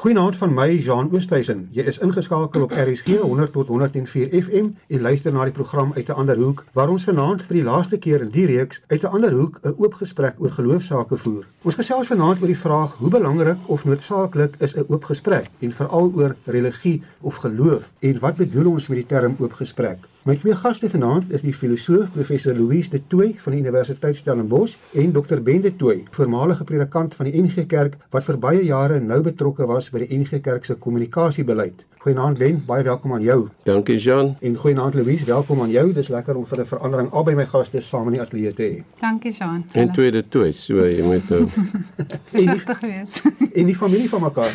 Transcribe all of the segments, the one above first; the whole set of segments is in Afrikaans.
Goeienaand van my Jean Oosthuizen. Jy is ingeskakel op RSG 100 tot 104 FM en luister na die program uit 'n ander hoek waar ons vanaand vir die laaste keer in die reeks uit 'n ander hoek 'n oop gesprek oor geloofsaake voer. Ons gesels vanaand oor die vraag hoe belangrik of noodsaaklik is 'n oop gesprek en veral oor religie of geloof en wat bedoel ons met die term oop gesprek? My twee gaste vanaand is die filosoof professor Louise de Tooy van die Universiteit Stellenbosch en Dr Ben de Tooy, voormalige predikant van die NG Kerk wat vir baie jare nou betrokke was by die NG Kerk se kommunikasiebeleid. Goeienaand Ben, baie welkom aan jou. Dankie Jean. En goeienaand Louise, welkom aan jou. Dis lekker om vir 'n verandering albei my gaste saam in die ateljee te hê. Dankie Jean. En twee de Tooy, so jy moet nou versigtig wees. En die familie van mekaar.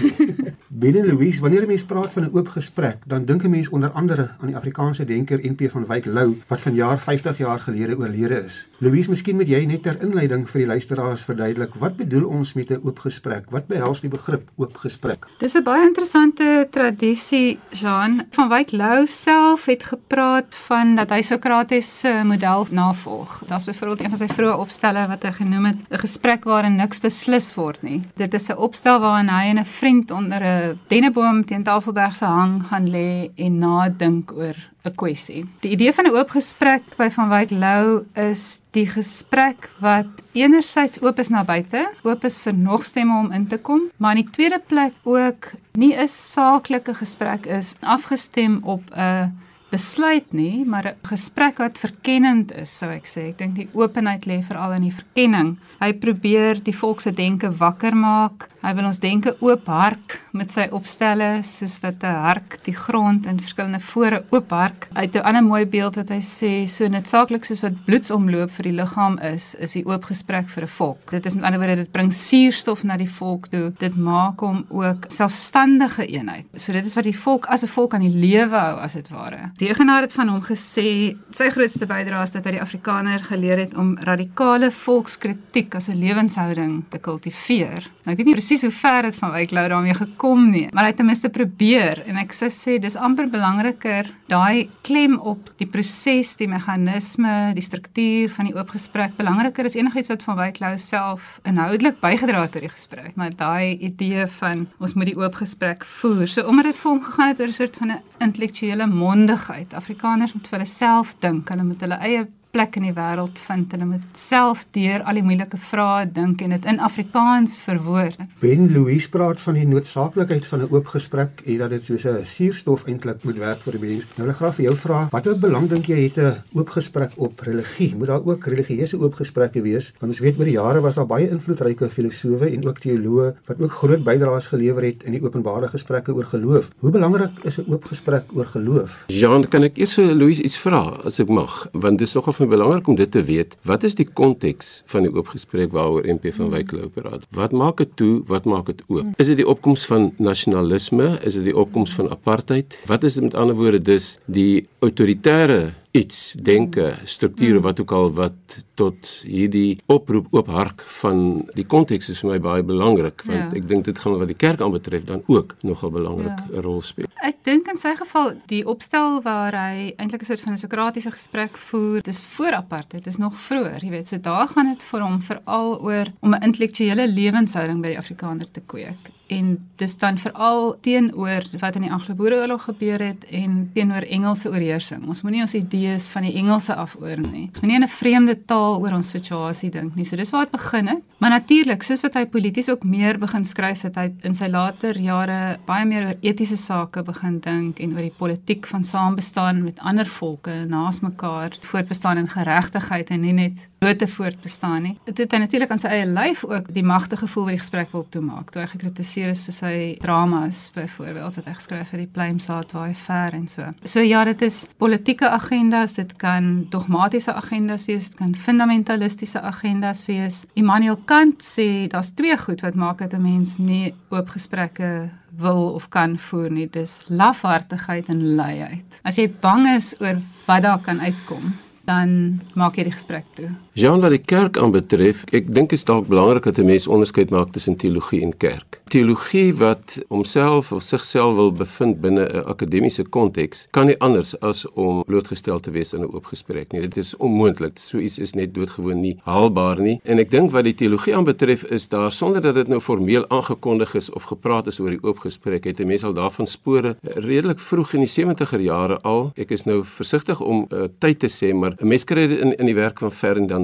Ben en Louise, wanneer 'n mens praat van 'n oop gesprek, dan dink 'n mens onder andere aan die Afrikaanse denker NP van Wyk Lou wat vanjaar 50 jaar gelede oorlede is. Louise, miskien moet jy net ter inleiding vir die luisteraars verduidelik wat bedoel ons met 'n oop gesprek? Wat behels die begrip oop gesprek? Dis 'n baie interessante tradisie Jean van Wyk Lou self het gepraat van dat hy Sokrates se model navolg. Daar's byvoorbeeld een van sy vroeë opstelle wat hy genoem het 'n gesprek waarin niks beslis word nie. Dit is 'n opstel waarin hy en 'n vriend onder 'n denneboom teen Tafelberg se hang gaan lê en nadink oor 'n kwessie. Die idee van 'n oop gesprek by Van Wyk Lou is die gesprek wat enerzijds oop is na buite, oop is vir nog stemme om in te kom, maar in die tweede plek ook nie 'n saaklike gesprek is afgestem op 'n besluit nie, maar 'n gesprek wat verkennend is, sou ek sê. Ek dink die openheid lê veral in die verkenning. Hy probeer die volk se denke wakker maak. Hy wil ons denke oop hark met sy opstelle, soos wat 'n hark die grond in verskillende fore oop hark. Hy het 'n ander mooi beeld wat hy sê, so netsaaklik soos wat bloedsomloop vir die liggaam is, is die oop gesprek vir 'n volk. Dit is met ander woorde dit bring suurstof na die volk toe. Dit maak hom ook selfstandige eenheid. So dit is wat die volk as 'n volk aan die lewe hou as dit ware. Die Egenaar het van hom gesê sy grootste bydrae is dat hy die Afrikaner geleer het om radikale volkskritiek as 'n lewenshouding te kultiveer. Nou ek weet nie presies hoe ver dit van Wyk Lou daarmee gekom nie, maar hy het ten minste probeer en ek sou sê dis amper belangriker daai klem op die proses, die meganisme, die struktuur van die oop gesprek belangriker as enigiets wat van Wyk Lou self inhoudelik bygedra het tot die gesprek, maar daai idee van ons moet die oop gesprek voer. So omdat dit vir hom gegaan het oor 'n soort van 'n intellektuele mondig veiligheid. Afrikaners moet vir hulle self dink, hulle moet hulle eie plek in die wêreld vind. Hulle moet self deur al die moeilike vrae dink en dit in Afrikaans verwoord. Ben Louis praat van die noodsaaklikheid van 'n oop gesprek en dat dit soos 'n suurstof eintlik moet werk vir die mens. Nou wil ek graag vir jou vra, watter belang dink jy het 'n oop gesprek op religie? Moet daar ook religieuse oop gesprekke wees? Want ons weet oor die jare was daar baie invloedryke filosowe en ook teoloë wat ook groot bydraes gelewer het in die openbare gesprekke oor geloof. Hoe belangrik is 'n oop gesprek oor geloof? Jean, kan ek eers vir Louis iets vra as ek mag? Want dis nogal my belangrik om dit te weet. Wat is die konteks van die oop gesprek waaroor MP van Wyk Lou praat? Wat maak dit toe? Wat maak dit oop? Is dit die opkoms van nasionalisme? Is dit die opkoms van apartheid? Wat is dit met ander woorde dus die autoritaire iets denke strukture wat ook al wat tot hierdie oproep oop hark van die konteks is vir my baie belangrik want ja. ek dink dit gaan wat die kerk aanbetref dan ook nogal belangrik 'n ja. rol speel. Ek dink in sy geval die opstel waar hy eintlik 'n soort van 'n sokratiese gesprek voer, dis voor apartheid, dis nog vroeër, jy weet, so daar gaan dit vir hom veral oor om 'n intellektuele lewenshouding by die Afrikaner te kweek en dis dan veral teenoor wat in die Anglo-Boereoorlog gebeur het en teenoor Engelse oorheersing. Ons moenie ons idees van die Engelse afoor nie. Moenie in 'n vreemde taal oor ons situasie dink nie. So dis waar dit begin het. Maar natuurlik, soos wat hy polities ook meer begin skryf het, hy in sy later jare baie meer oor etiese sake begin dink en oor die politiek van saambestaan met ander volke naas mekaar, voortbestaan in geregtigheid en nie net blote voortbestaan nie. Dit het hy natuurlik aan sy eie lyf ook die magtige gevoel wat die gesprek wil toemaak. Toe hy gekritiseer is vir sy dramas byvoorbeeld wat hy geskryf het die Pluimsaad waar hy ver en so. So ja, dit is politieke agendas, dit kan dogmatiese agendas wees, dit kan fundamentalistiese agendas wees. Immanuel Kant sê daar's twee goed wat maak dat 'n mens nie oop gesprekke wil of kan voer nie. Dis lafhartigheid en luiheid. As jy bang is oor wat daar kan uitkom, dan maak jy die gesprek toe. Jean wat die kerk aanbetref, ek dink is dalk belangrik dat 'n mens onderskeid maak tussen teologie en kerk. Teologie wat homself of sigself wil bevind binne 'n akademiese konteks, kan nie anders as om blootgestel te wees in 'n oop gesprek nie. Dit is onmoontlik. So iets is net doodgewoon nie haalbaar nie. En ek dink wat die teologie aanbetref is daar sonder dat dit nou formeel aangekondig is of gepraat is oor die oop gesprek, het 'n mens al daarvan spore redelik vroeg in die 70er jare al. Ek is nou versigtig om uh, tyd te sê, maar 'n mens kry dit in in die werk van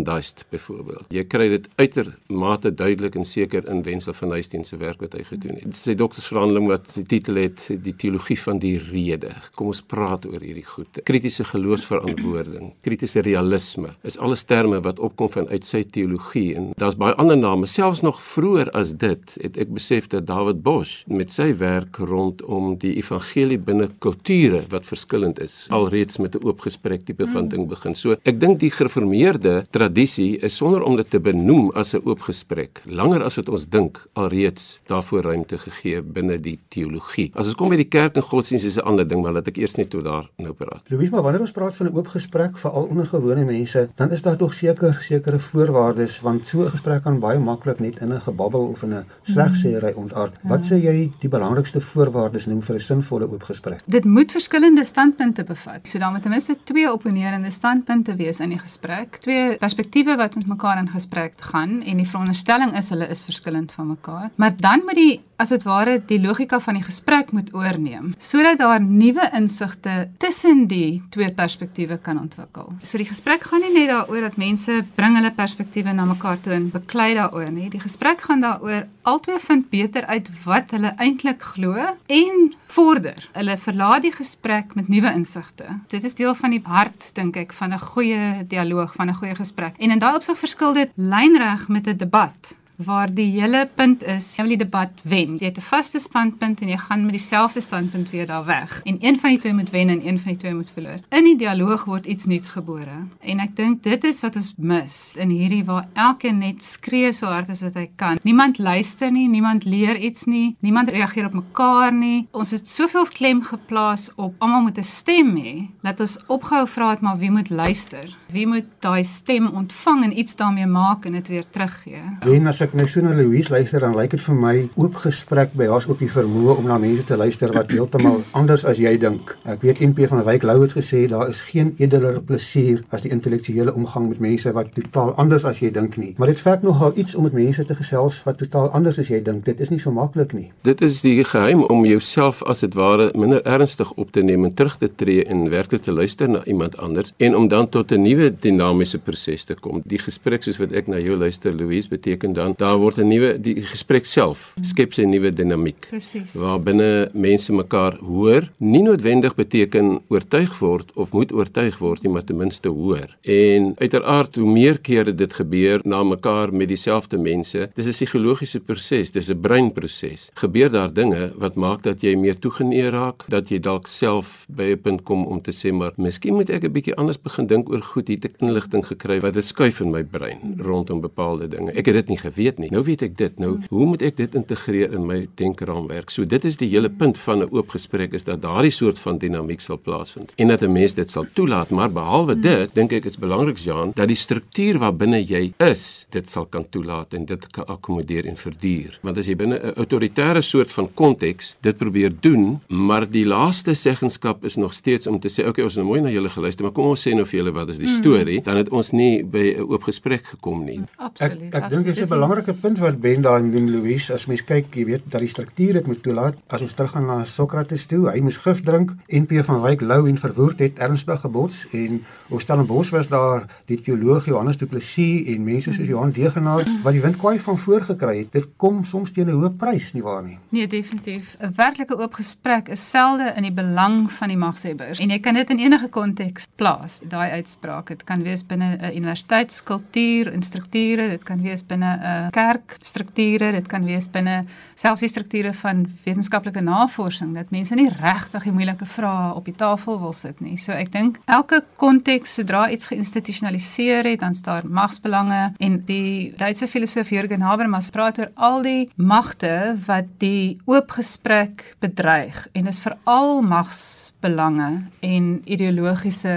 Ferdinand Duist byvoorbeeld. Jy kry dit uitermate duidelik en seker in Wenzel van Huisteen se werk wat hy gedoen het. Sy doktorsverhandeling wat die titel het Die teologie van die rede. Kom ons praat oor hierdie goed. Kritiese geloofsverantwoording, kritiese realisme is alles terme wat opkom vanuit sy teologie en daar's baie ander name selfs nog vroeër as dit het ek besef dat David Bosch met sy werk rondom die evangelie binne kulture wat verskillend is alreeds met 'n oop gesprek tipe van ding begin. So ek dink die gereformeerde tradisie is sonder om dit te benoem as 'n oop gesprek langer as wat ons dink alreeds daarvoor ruimte gegee binne die teologie. As ons kom by die kerk en godsdienst is 'n ander ding, maar laat ek eers net tot daar nou praat. Louis, maar wanneer ons praat van 'n oop gesprek vir al onder gewone mense, dan is daar tog seker sekere voorwaardes want so 'n gesprek kan baie maklik net in 'n gebabbel of in 'n slegsêery ontaard. Wat sê jy die belangrikste voorwaardes noem vir 'n sinvolle oop gesprek? Dit moet verskillende standpunte bevat. So dan moet ten minste twee opponerende standpunte wees in die gesprek, twee perspektiewe wat met mekaar in gesprek gaan en die veronderstelling is hulle is verskillend van mekaar. Maar dan moet die as dit ware die logika van die gesprek moet oorneem sodat daar nuwe insigte tussen die twee perspektiewe kan ontwikkel. So die gesprek gaan nie net daaroor dat mense bring hulle perspektiewe na mekaar toe en beklei daaroor nie. Die gesprek gaan daaroor albei vind beter uit wat hulle eintlik glo en vorder. Hulle verlaat die gesprek met nuwe insigte. Dit is deel van die hart dink ek van 'n goeie dialoog, van 'n goeie gesprek. En in daai opsig verskil dit lynreg met 'n debat waar die hele punt is jy wil die debat wen. Jy het 'n vaste standpunt en jy gaan met dieselfde standpunt weer daar weg. En een van die twee moet wen en een van die twee moet verloor. In die dialoog word iets nuuts gebore. En ek dink dit is wat ons mis in hierdie waar elkeen net skree so hard as wat hy kan. Niemand luister nie, niemand leer iets nie, niemand reageer op mekaar nie. Ons het soveel klem geplaas op almal moet 'n stem hê. Laat ons opgehou vra het maar wie moet luister? Wie moet daai stem ontvang en iets daarmee maak en dit weer teruggee? En as ek nou so na Louise luister dan lyk dit vir my oop gesprek by haar ook die vermoë om na mense te luister wat heeltemal anders as jy dink. Ek weet NP van Wyk Lou het gesê daar is geen edeler plesier as die intellektuele omgang met mense wat totaal anders as jy dink nie. Maar dit verg nogal iets om met mense te gesels wat totaal anders as jy dink. Dit is nie so maklik nie. Dit is die geheim om jouself as dit ware minder ernstig op te neem en terug te tree en werklik te luister na iemand anders en om dan tot 'n nuwe dinamiese proses te kom. Die gesprek soos wat ek na jou luister Louise beteken dan daar word 'n nuwe die gesprek self skep sy nuwe dinamiek. Presies. Waar binne mense mekaar hoor, nie noodwendig beteken oortuig word of moet oortuig word nie, maar ten minste hoor. En uiteraard hoe meer kere dit gebeur na mekaar met dieselfde mense, dis 'n psigologiese proses, dis 'n breinproses. Gebeur daar dinge wat maak dat jy meer toegeneer raak, dat jy dalk self by 'n punt kom om te sê maar miskien moet ek 'n bietjie anders begin dink oor goed hier te inligting gekry wat dit skuif in my brein rondom bepaalde dinge. Ek het dit nie geweet nie. Nou weet ek dit. Nou, hoe moet ek dit integreer in my denkraamwerk? So dit is die hele punt van 'n oop gesprek is dat daardie soort van dinamiek sal plaasvind en dat 'n mens dit sal toelaat, maar behalwe dit, dink ek is belangrik Jean, dat die struktuur waarbinne jy is, dit sal kan toelaat en dit kan akkommodeer en verduur. Want as jy binne 'n autoritaire soort van konteks dit probeer doen, maar die laaste seggenskap is nog steeds om te sê, okay, ons het nou mooi na julle geluister, maar kom ons sê nou vir julle wat is die storie, dan het ons nie by 'n oop gesprek gekom nie. Absoluut. Ek ek dink dit is 'n belangrike punt wat Ben daar doen Louise as mens kyk, jy weet dat die struktuur dit moet toelaat. As ons teruggaan na Sokrates toe, hy moes gif drink. NP van Wyk Lou en Verwoerd het ernstig gebots en op Stellenbosch was daar die teoloog Johannes Du Plessis en mense soos Johan Degenaar wat die wind kwaai van voor gekry het. Dit kom soms teen 'n hoë prys nie waar nie. Nee, definitief. 'n Werklike oop gesprek is selde in die belang van die magshebbers en jy kan dit in enige konteks plaas. Daai uitspraak, dit kan wees binne 'n universiteitskultuur en strukture, dit kan wees binne 'n kerkstrukture, dit kan wees binne selfs die strukture van wetenskaplike navorsing dat mense nie regtig die moeilike vrae op die tafel wil sit nie. So ek dink elke konteks sodra iets geïnstitusionaliseer het, dan staan magsbelange en die Duitse filosoof Jürgen Habermas praat oor al die magte wat die oop gesprek bedreig en dis veral magsbelange en ideologiese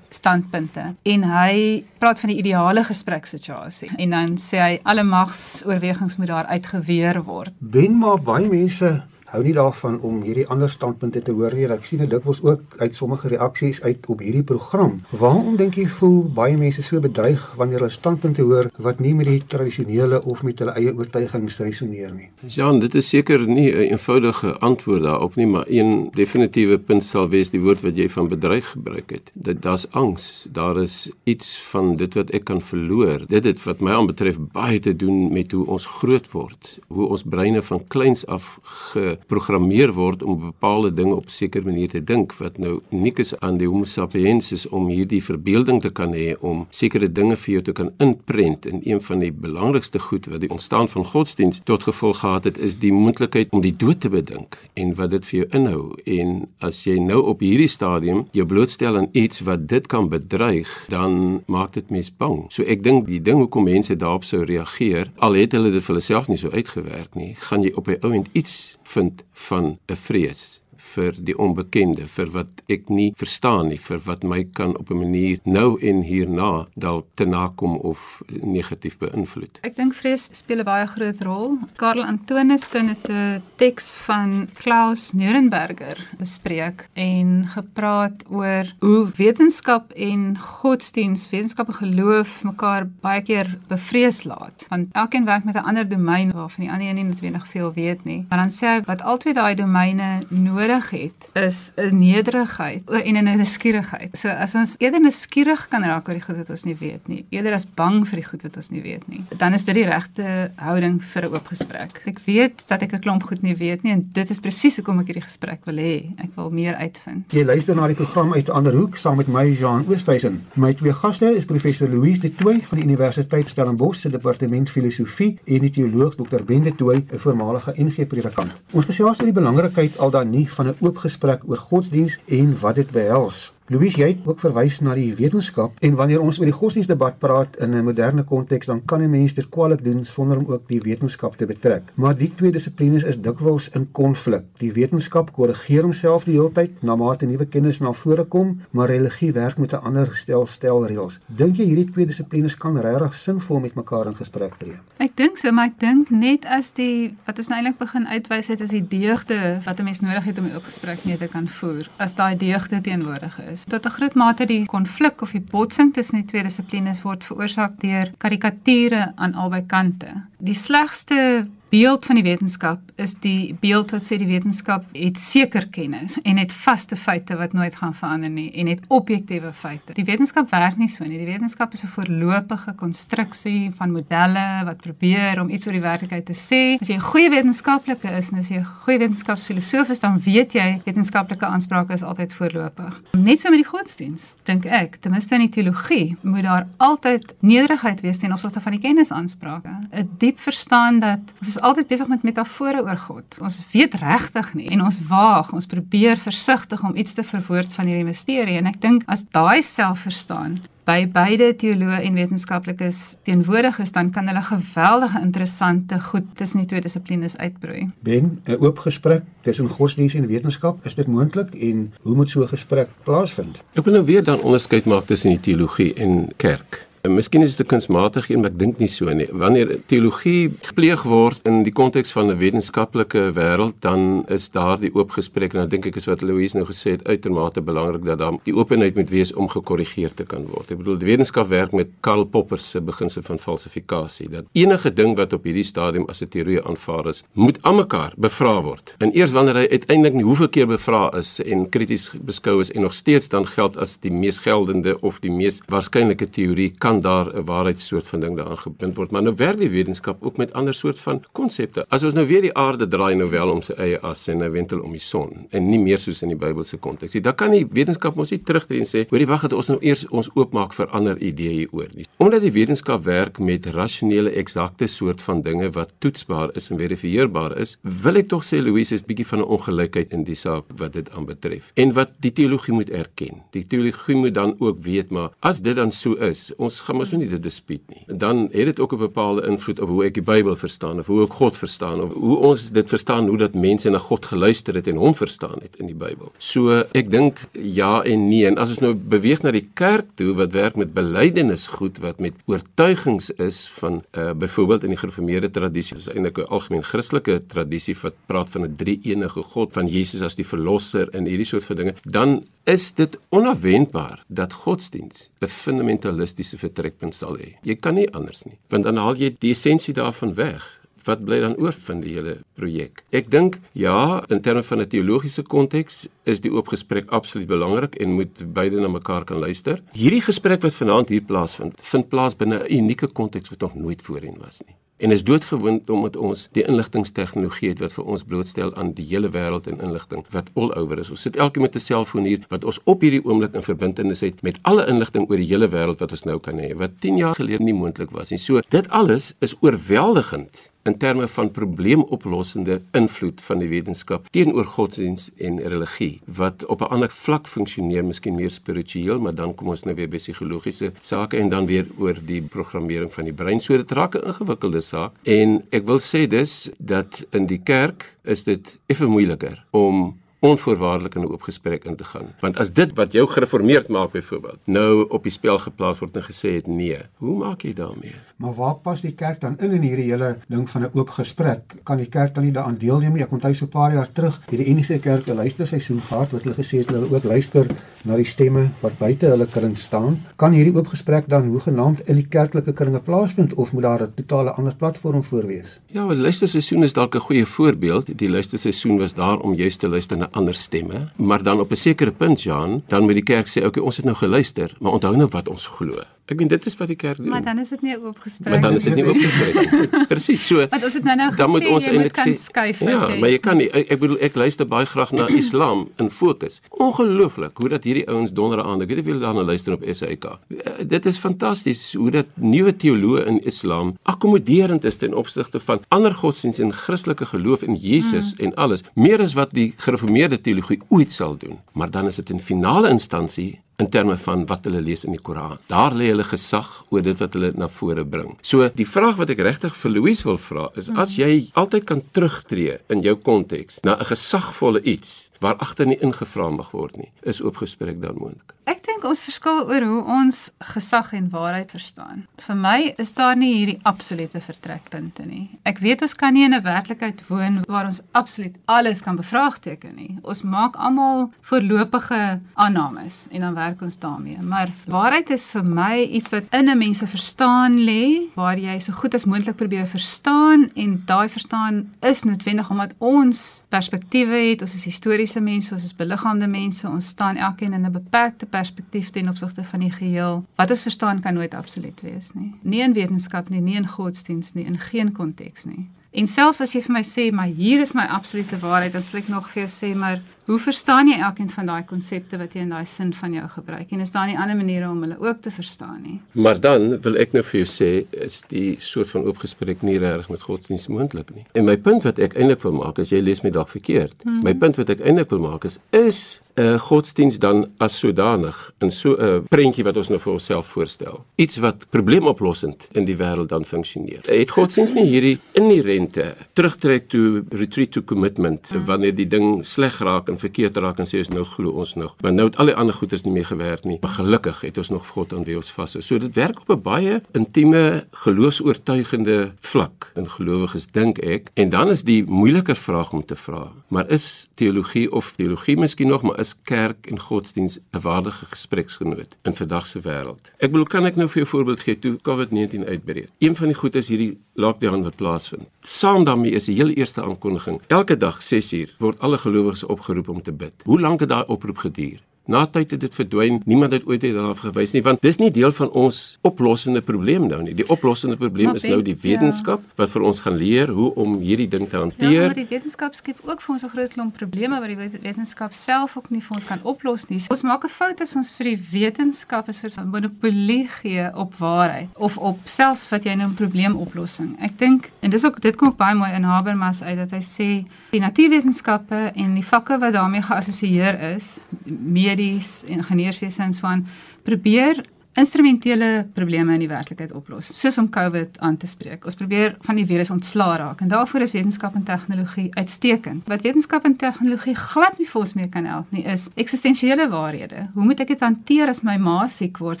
standpunte en hy praat van die ideale gespreksituasie en dan sê hy alle magsoorwegings moet daar uitgeweer word. Ben maar baie mense hou nie daarvan om hierdie ander standpunte te hoor nie. Ek sien dit dikwels ook uit sommige reaksies uit op hierdie program. Waarom dink jy voel baie mense so bedreig wanneer hulle standpunte hoor wat nie met die tradisionele of met hulle eie oortuigings resoneer nie? Jan, dit is seker nie 'n eenvoudige antwoord daarop nie, maar een definitiewe punt sal wees die woord wat jy van bedreig gebruik het. Dit daar's angs. Daar is iets van dit wat ek kan verloor. Dit het wat my aanbetref baie te doen met hoe ons groot word, hoe ons breine van kleins af ge geprogrammeer word om bepaalde dinge op 'n sekere manier te dink wat nou uniek is aan die Homo sapiens om hierdie verbeelding te kan hê om sekere dinge vir jou te kan inprent. En een van die belangrikste goed wat die ontstaan van godsdiens tot gevolg gehad het is die moontlikheid om die dood te bedink en wat dit vir jou inhou. En as jy nou op hierdie stadium jou blootstel aan iets wat dit kan bedreig dan maak dit mens bang. So ek dink die ding hoekom mense daarop sou reageer al het hulle dit vir hulle self nie so uitgewerk nie gaan jy op die ou end iets vind van 'n vrees vir die onbekende, vir wat ek nie verstaan nie, vir wat my kan op 'n manier nou en hierna dalk te nakom of negatief beïnvloed. Ek dink vrees speel 'n baie groot rol. Karl Antonis het 'n teks van Klaus Neurenberger bespreek en gepraat oor hoe wetenskap en godsdiens, wetenskap en geloof mekaar baie keer bevrees laat. Want elkeen werk met 'n ander domein waarvan die ander nie noodwendig veel weet nie. Maar dan sê hy wat altyd daai domeine nodig nodig het is 'n nederigheid en 'n nuuskierigheid. So as ons eerder nuuskierig kan raak oor die goed wat ons nie weet nie, eerder as bang vir die goed wat ons nie weet nie, dan is dit die regte houding vir 'n oop gesprek. Ek weet dat ek 'n klomp goed nie weet nie en dit is presies hoekom ek hierdie gesprek wil hê. Ek wil meer uitvind. Jy luister na die program uit 'n ander hoek saam met my Jean Oosthuizen. My twee gaste is professor Louise De Tooy van die Universiteit Stellenbosch se departement filosofie en die teoloog Dr. Ben De Tooy, 'n voormalige NG predikant. Ons gesels oor die belangrikheid al dan nie van 'n oop gesprek oor godsdiens en wat dit behels. Louis, jy het ook verwys na die wetenskap en wanneer ons oor die godsdienstdebat praat in 'n moderne konteks, dan kan 'n mens dit kwaliek doen sonder om ook die wetenskap te betrek. Maar die twee dissiplines is dikwels in konflik. Die wetenskap korrigeer homself die hele tyd na mate nuwe kennis na vore kom, maar religie werk met 'n ander stel stelreëls. Dink jy hierdie twee dissiplines kan regtig sinvol met mekaar in gesprek tree? Ek dink so, maar ek dink net as die wat ons nou eintlik begin uitwys het is die deugde wat 'n mens nodig het om 'n gesprek mee te kan voer. As daai deugde teenwoordig is is. Tot 'n groot mate die konflik of die botsing tussen die twee dissiplines word veroorsaak deur karikature aan albei kante. Die slegste beeld van die wetenskap is die beeld wat sê die wetenskap het seker kennis en het vaste feite wat nooit gaan verander nie en het objektiewe feite. Die wetenskap werk nie so nie. Die wetenskap is 'n voorlopige konstruksie van modelle wat probeer om iets oor die werklikheid te sê. As jy 'n goeie wetenskaplike is en as jy 'n goeie wetenskapsfilosoof is, dan weet jy wetenskaplike aansprake is altyd voorlopig. Net so met die godsdiens, dink ek, ten minste in die teologie, moet daar altyd nederigheid wees ten opsigte van die kennisaansprake. 'n Diep verstaan dat ons is altyd besig met metafore oor God. Ons weet regtig nie en ons waag, ons probeer versigtig om iets te verwoord van hierdie misterie en ek dink as daai selfverstaan by beide teoloë en wetenskaplikes teenwoordig is, dan kan hulle geweldige interessante goed tussen die twee dissiplines uitbroei. Ben, 'n oop gesprek tussen godsdiens en wetenskap, is dit moontlik en hoe moet so 'n gesprek plaasvind? Ek wil nou weer dan onderskeid maak tussen die teologie en kerk. En miskien is dit kunsmatig een, maar ek dink nie so nie. Wanneer teologie gepleeg word in die konteks van 'n wetenskaplike wêreld, dan is daar die oop gesprek en dan dink ek is wat Louise nou gesê het uitermate belangrik dat daar die openheid moet wees om gekorrigeer te kan word. Ek bedoel die wetenskap werk met Karl Popper se beginsel van falsifikasie dat enige ding wat op hierdie stadium as 'n teorie aanvaar is, moet aan mekaar bevra word. En eers wanneer hy uiteindelik nie hoeveel keer bevra is en krities beskou is en nog steeds dan geld as die mees geldende of die mees waarskynlike teorie kan kan daar 'n waarheidssoort van ding daaraan gebind word, maar nou werk die wetenskap ook met ander soort van konsepte. As ons nou weer die aarde draai nou wel om sy eie as en 'n wentel om die son en nie meer soos in die Bybelse konteks nie, dan kan die wetenskap ons nie terugtreë en sê, "Hoorie, wag, het ons nou eers ons oopmaak vir ander ideeë hieroor nie." Omdat die wetenskap werk met rasionele, eksakte soort van dinge wat toetsbaar is en verifieerbaar is, wil ek tog sê Louise is bietjie van 'n ongelykheid in die saak wat dit aanbetref. En wat die teologie moet erken. Die teologie moet dan ook weet maar as dit dan so is, ons gaan mos nie dit dispuut nie. Dan het dit ook 'n bepaalde invloed op hoe ek die Bybel verstaan of hoe ek God verstaan of hoe ons dit verstaan hoe dat mense na God geluister het en hom verstaan het in die Bybel. So ek dink ja en nee en as ons nou beweeg na die kerk toe wat werk met belydenis goed wat met oortuigings is van uh byvoorbeeld in die gereformeerde tradisie is eintlik 'n algemeen Christelike tradisie wat praat van 'n drie-enige God van Jesus as die verlosser en hierdie soort van dinge dan is dit onverwendbaar dat godsdiens 'n fundamentalistiese vertrekpunt sal hê. Jy kan nie anders nie, want dan haal jy die essensie daarvan weg. Wat bly dan oor van die hele projek? Ek dink ja, in terme van 'n teologiese konteks is die oop gesprek absoluut belangrik en moet beide na mekaar kan luister. Hierdie gesprek wat vanaand hier plaasvind, vind plaas binne 'n unieke konteks wat nog nooit voorheen was nie en is doodgewoon omdat ons die inligtingstegnologie het wat vir ons blootstel aan die hele wêreld en inligting wat all over is. Ons sit elkeen met 'n selfoon hier wat ons op hierdie oomblik in verbintenis het met alle inligting oor die hele wêreld wat ons nou kan hê wat 10 jaar gelede nie moontlik was nie. So dit alles is oorweldigend in terme van probleemoplossende invloed van die wetenskap teenoor godsdiens en religie wat op 'n ander vlak funksioneer, miskien meer spiritueel, maar dan kom ons nou weer by psigologiese sake en dan weer oor die programmering van die brein. So dit raak 'n ingewikkelde saak en ek wil sê dis dat in die kerk is dit effe moeiliker om onvoorwaardelik in 'n oop gesprek in te gaan. Want as dit wat jou gereformeerd maak byvoorbeeld nou op die spel geplaas word en gesê het nee, hoe maak jy daarmee? Maar waar pas die kerk dan in in hierdie hele ding van 'n oop gesprek? Kan die kerk dan nie daaraan deelneem nie? Ek onthou so 'n paar jaar terug het die NG Kerk 'n luisterseisoen gehad wat hulle gesê het hulle ook luister na die stemme wat buite hulle kring staan. Kan hierdie oop gesprek dan hoegenaamd in die kerklike kringe plaasvind of moet daar 'n totale ander platform voor wees? Ja, 'n luisterseisoen is dalk 'n goeie voorbeeld. Die luisterseisoen was daar om juist te luister na ander stemme, maar dan op 'n sekere punt, Jan, dan moet die kerk sê, "Oké, okay, ons het nou geluister, maar onthou nou wat ons glo." Ek meen dit is wat die kerk doen. Maar dan is dit nie 'n oop gesprek nie. Maar dan is dit nie oop gesprek nie. Presies. So. Want ons het nou nou gesê, dan moet ons eintlik kan skuif Ja, jy maar jy kan nie ek, ek bedoel ek luister baie graag na Islam in fokus. Ongelooflik hoe dat hierdie ouens donderdaande, ek weet nie wie daarna luister op SAK. Eh, dit is fantasties hoe dat nuwe teoloë in Islam akkommoderend is ten opsigte van ander godsdienste en Christelike geloof in Jesus mm. en alles, meer as wat die gereformeerde teologie ooit sal doen. Maar dan is dit in finale instansie in terme van wat hulle lees in die Koran. Daar lê hulle gesag oor dit wat hulle na vore bring. So die vraag wat ek regtig vir Louise wil vra is as jy altyd kan terugtreë in jou konteks na 'n gesagvolle iets waar agter nie ingevra mag word nie, is oopgespreek dan moontlik. Ek dink ons verskil oor hoe ons gesag en waarheid verstaan. Vir my is daar nie hierdie absolute vertrekpunte nie. Ek weet ons kan nie in 'n werklikheid woon waar ons absoluut alles kan bevraagteken nie. Ons maak almal voorlopige aannames en dan werk ons daarmee. Maar waarheid is vir my iets wat in 'n mens se verstaan lê, waar jy so goed as moontlik probeer verstaan en daai verstaan is noodwendig omdat ons perspektiewe het, ons is historiese mense, ons is beliggaamde mense, ons staan elkeen in 'n beperkte perspektief ten opsigte van die geheel. Wat ons verstaan kan nooit absoluut wees nie. Nie in wetenskap nie, nie in godsdiens nie, in geen konteks nie. En selfs as jy vir my sê, maar hier is my absolute waarheid, dan sê ek nog vir jou sê, maar hoe verstaan jy elkeen van daai konsepte wat jy in daai sin van jou gebruik? En is daar nie ander maniere om hulle ook te verstaan nie? Maar dan wil ek nou vir jou sê, is die soort van oopgesprek nie reg met godsdienst moontlik nie. En my punt wat ek eintlik wil maak is jy lees my dalk verkeerd. Hmm. My punt wat ek eintlik wil maak is is 'n uh, godsdienst dan as sodanig in so 'n uh, prentjie wat ons nou vir onsself voorstel. Iets wat probleemoplossend in die wêreld dan funksioneer. Het godsdienst nie hierdie inherente terugtrek toe retreat to commitment hmm. wanneer die ding sleg raak en verkeerd raak en sê ons nou glo ons nog. Maar nou het al die ander goeders nie meer gewerk nie. Maar gelukkig het ons nog God aan wie ons vas is. So dit werk op 'n baie intieme geloofs-oortuigende vlak in gelowiges dink ek. En dan is die moeilike vraag om te vra, maar is teologie of teologie miskien nog maar is kerk en godsdiens 'n waardige gespreksgenoot in vandag se wêreld? Ek bedoel kan ek nou vir jou voorbeeld gee toe COVID-19 uitbreek. Een van die goed is hierdie lockdown wat plaasvind. Saam daarmee is die heel eerste aankondiging. Elke dag 6uur word alle gelowiges opgeroep om te bid. Hoe lank het daai oproep geduur? Na tyd het dit verdwyn. Niemand het ooit daarna gewys nie want dis nie deel van ons oplossende probleem nou nie. Die oplossende probleem maar is nou die ja. wetenskap ja. wat vir ons gaan leer hoe om hierdie ding te hanteer. Ja, maar die wetenskap skep ook vir ons 'n groot klomp probleme wat die wetenskap self ook nie vir ons kan oplos nie. Ons maak 'n fout as ons vir die wetenskap 'n soort van monopolie gee op waarheid of op selfs wat jy noem probleemoplossing. Ek dink en dis ook dit kom ook baie mooi in Habermas uit dat hy sê die natuurwetenskappe en die vakke wat daarmee geassosieer is, meer medies, ingenieurswese en so aan probeer instrumentele probleme in die werklikheid oplos, soos om COVID aan te spreek. Ons probeer van die virus ontslaa raak en daarvoor is wetenskap en tegnologie uitstekend. Wat wetenskap en tegnologie glad nie vir ons mee kan help nie, is eksistensiële waarhede. Hoe moet ek dit hanteer as my ma siek word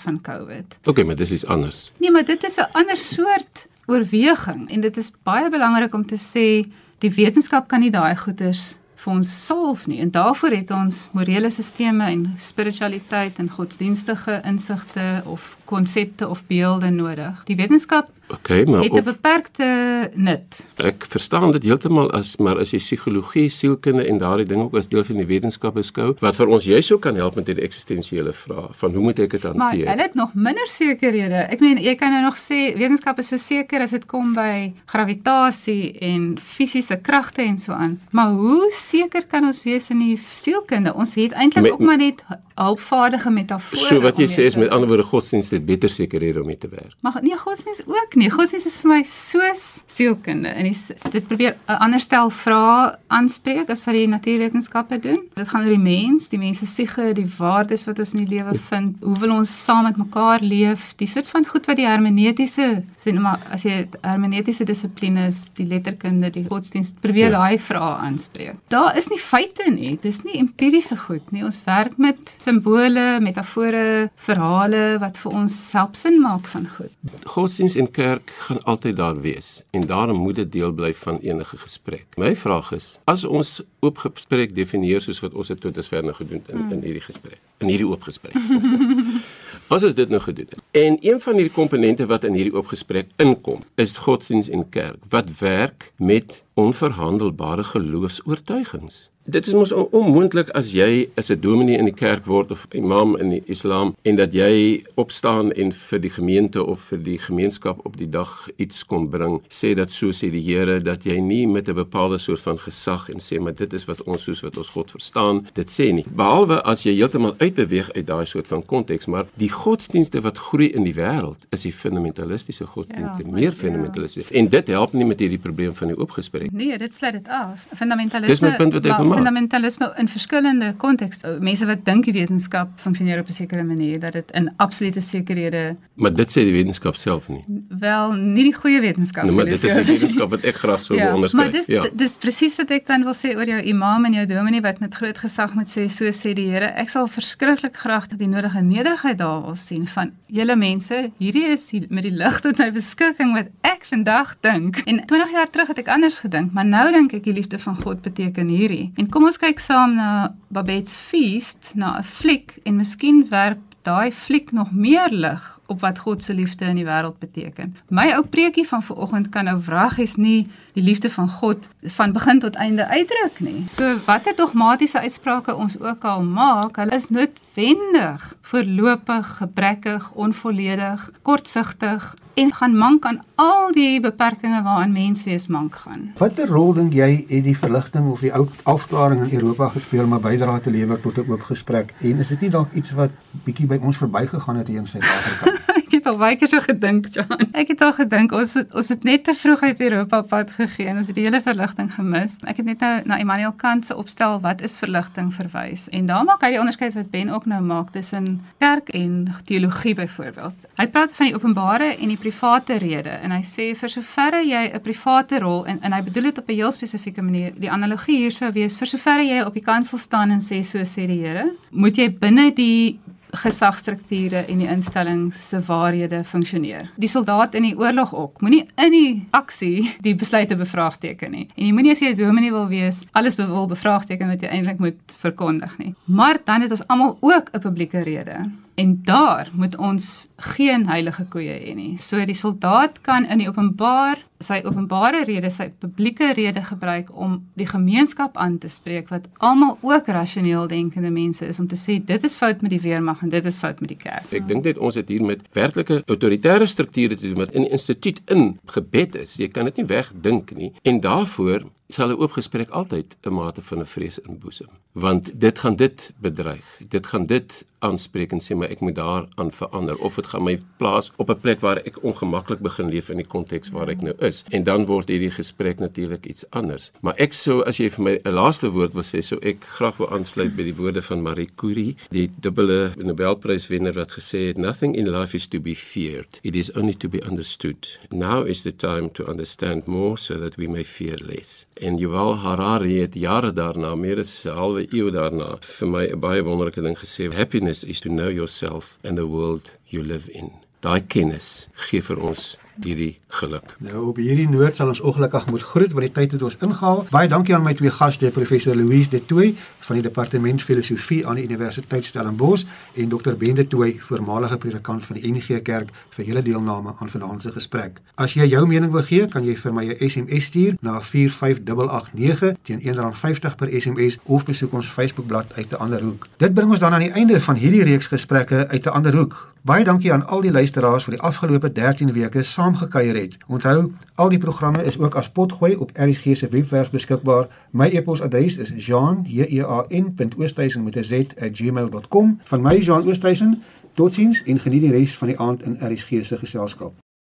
van COVID? OK, maar dis iets anders. Nee, maar dit is 'n ander soort oorweging en dit is baie belangrik om te sê die wetenskap kan nie daai goeters vir ons solf nie. En daarvoor het ons morele sisteme en spiritualiteit en godsdienstige insigte of konsepte of beelde nodig. Die wetenskap Okay, maar het 'n beperkte nut. Ek verstaan dit heeltemal as maar as jy psigologie, sielkunde en daardie ding ook as deel van die wetenskap beskou wat vir ons juis sou kan help met hierdie eksistensiële vraag van hoe moet ek dit hanteer? Maar hulle het nog minder sekerhede. Ek meen jy kan nou nog sê wetenskap is so seker as dit kom by gravitasie en fisiese kragte en so aan. Maar hoe seker kan ons wees in die sielkunde? Ons het eintlik ook maar net hulpvaardige metafore. So wat jy sê is met ander woorde godsdienst het beter sekerhede om mee te werk. Maar nee, godsdienst ook nie. Godsdienst is vir my soos sielkunde en die, dit probeer 'n ander stel vrae aanspreek as wat die natuurwetenskappe doen. Dit gaan oor die mens, die mens se siege, die waardes wat ons in die lewe vind. Hoe wil ons saam met mekaar leef? Die soort van goed wat die hermeneutiese sê nou maar as jy hermeneutiese dissiplines, die letterkunde, die godsdienst probeer ja. daai vrae aanspreek. Daar is nie feite nie. Dis nie empiriese goed nie. Ons werk met simbole, metafore, verhale wat vir ons help sin maak van goed. Godsdienst en kerk gaan altyd daar wees en daarom moet dit deel bly van enige gesprek. My vraag is, as ons oop gesprek definieer soos wat ons dit tot dusver nou gedoen in in hierdie gesprek, in hierdie oop gesprek. As ons dit nou gedoen het. En een van hierdie komponente wat in hierdie oop gesprek inkom, is godsdienst en kerk wat werk met onverhandelbare geloofs-oortuigings. Dit is mos onmoontlik as jy as 'n dominee in die kerk word of imam in die Islam en dat jy opstaan en vir die gemeente of vir die gemeenskap op die dag iets kom bring, sê dat so sê die Here dat jy nie met 'n bepaalde soort van gesag en sê maar dit is wat ons soos wat ons God verstaan, dit sê nie. Behalwe as jy heeltemal uitbeweeg uit daai soort van konteks, maar die godsdienste wat groei in die wêreld is die fundamentalistiese godsdienste, ja, meer fundamentalistiese. Ja. En dit help nie met hierdie probleem van die oopgesprek. Nee, dit sluit dit af. Fundamentalisme Dis my punt wat ek wil. Fundamentalisme in verskillende kontekste. Mense wat dink die wetenskap funksioneer op 'n sekere manier dat dit in absolute sekerhede Maar dit sê die wetenskap self nie. wel nie die goeie wetenskap Nou, maar dit is 'n wetenskap wat ek graag sou wil onderskryf. Maar dis ja. dis presies wat ek dan wil sê oor jou imam en jou dominee wat met groot gesag moet sê so sê die Here. Ek sal verskriklik graag dat die nodige nederigheid daar wil sien van julle mense. Hierdie is die, met die lig tot my beskikking wat ek vandag dink. En 20 jaar terug het ek anders gedink, maar nou dink ek die liefde van God beteken hierdie. En kom ons kyk saam na Babette's Feast, na 'n fliek en miskien werp daai fliek nog meer lig op wat God se liefde in die wêreld beteken. My ou preekie van vanoggend kan nou wraggies nie die liefde van God van begin tot einde uitdruk nie. So watter dogmatiese uitsprake ons ook al maak, hulle is noodwendig voorlopig, gebrekkig, onvolledig, kortsigtig en gaan mank aan al die beperkings waaraan menswees mank gaan. Watter rol dink jy het die verligting of die ou afklaring in Europa gespeel om 'n bydrae te lewer tot 'n oop gesprek? En is dit nie dalk iets wat bietjie by ons verbygegaan het hier in Suid-Afrika? Het al baie keer so gedink, Jan. Ek het al gedink ons het, ons het net te vroeg uit Europa pad gegee en ons het die hele verligting gemis. Ek het net nou na Immanuel Kant se opstel wat is verligting verwys. En daar maak hy die onderskeid wat Ben ook nou maak tussen kerk en teologie byvoorbeeld. Hy praat van die openbare en die private rede en hy sê vir soverre jy 'n private rol en en hy bedoel dit op 'n heel spesifieke manier. Die analogie hier sou wees vir soverre jy op die kansel staan en sê so sê die Here, moet jy binne die gesagstrukture en die instelling se waarhede funksioneer. Die soldaat in die oorlog ook moenie in die aksie die besluite bevraagteken nie. En jy moenie as jy 'n dominee wil wees, alles wil bevraagteken wat jy eintlik moet verkondig nie. Maar dan het ons almal ook 'n publieke rede. En daar moet ons geen heilige koeie hê nie. So die soldaat kan in die openbaar sy openbare rede, sy publieke rede gebruik om die gemeenskap aan te spreek wat almal ook rasioneel denkende mense is om te sê dit is fout met die weermag en dit is fout met die kerk. Ek dink net ons het hier met werklike autoritaire strukture te doen wat in die instituut in gebed is. Jy kan dit nie wegdink nie. En daarvoor sal 'n oop gesprek altyd 'n mate van 'n vrees inboesem, want dit gaan dit bedreig. Dit gaan dit aanspreek en sê maar ek moet daaraan verander of dit gaan my plaas op 'n plek waar ek ongemaklik begin leef in die konteks waar ek nou is. En dan word hierdie gesprek natuurlik iets anders. Maar ek sou as jy vir my 'n laaste woord wil sê, sou ek graag wil aansluit by die woorde van Marie Curie, die dubbele Nobelpryswenner wat gesê het nothing in life is to be feared. It is only to be understood. Now is the time to understand more so that we may fear less. En Yuval Harari het jare daarna, meer as 'n halwe eeu daarna, vir my 'n baie wonderlike ding gesê, happiness is to know yourself and the world you live in. Daai kennis gee vir ons hierdie geluk. Nou op hierdie noot sal ons ongelukkig moet groet want die tyd het ons ingehaal. Baie dankie aan my twee gaste, professor Louise De Tooy van die departement filosofie aan die Universiteit Stellenbosch en dokter Ben De Tooy, voormalige predikant van die NG Kerk vir julle deelname aan vanaand se gesprek. As jy jou mening wil gee, kan jy vir my 'n SMS stuur na 45889 teen R1.50 per SMS of besoek ons Facebookblad uit 'n ander hoek. Dit bring ons dan aan die einde van hierdie reeks gesprekke uit 'n ander hoek. Baie dankie aan al die luisteraars vir die afgelope 13 weke saamgekuier het. Onthou, al die programme is ook as potgooi op RSG se webwerf beskikbaar. My e-posadres is jean.oosthuizen@gmail.com. Van my Jean Oosthuizen. Totsiens en geniet die res van die aand in RSG se geselskap.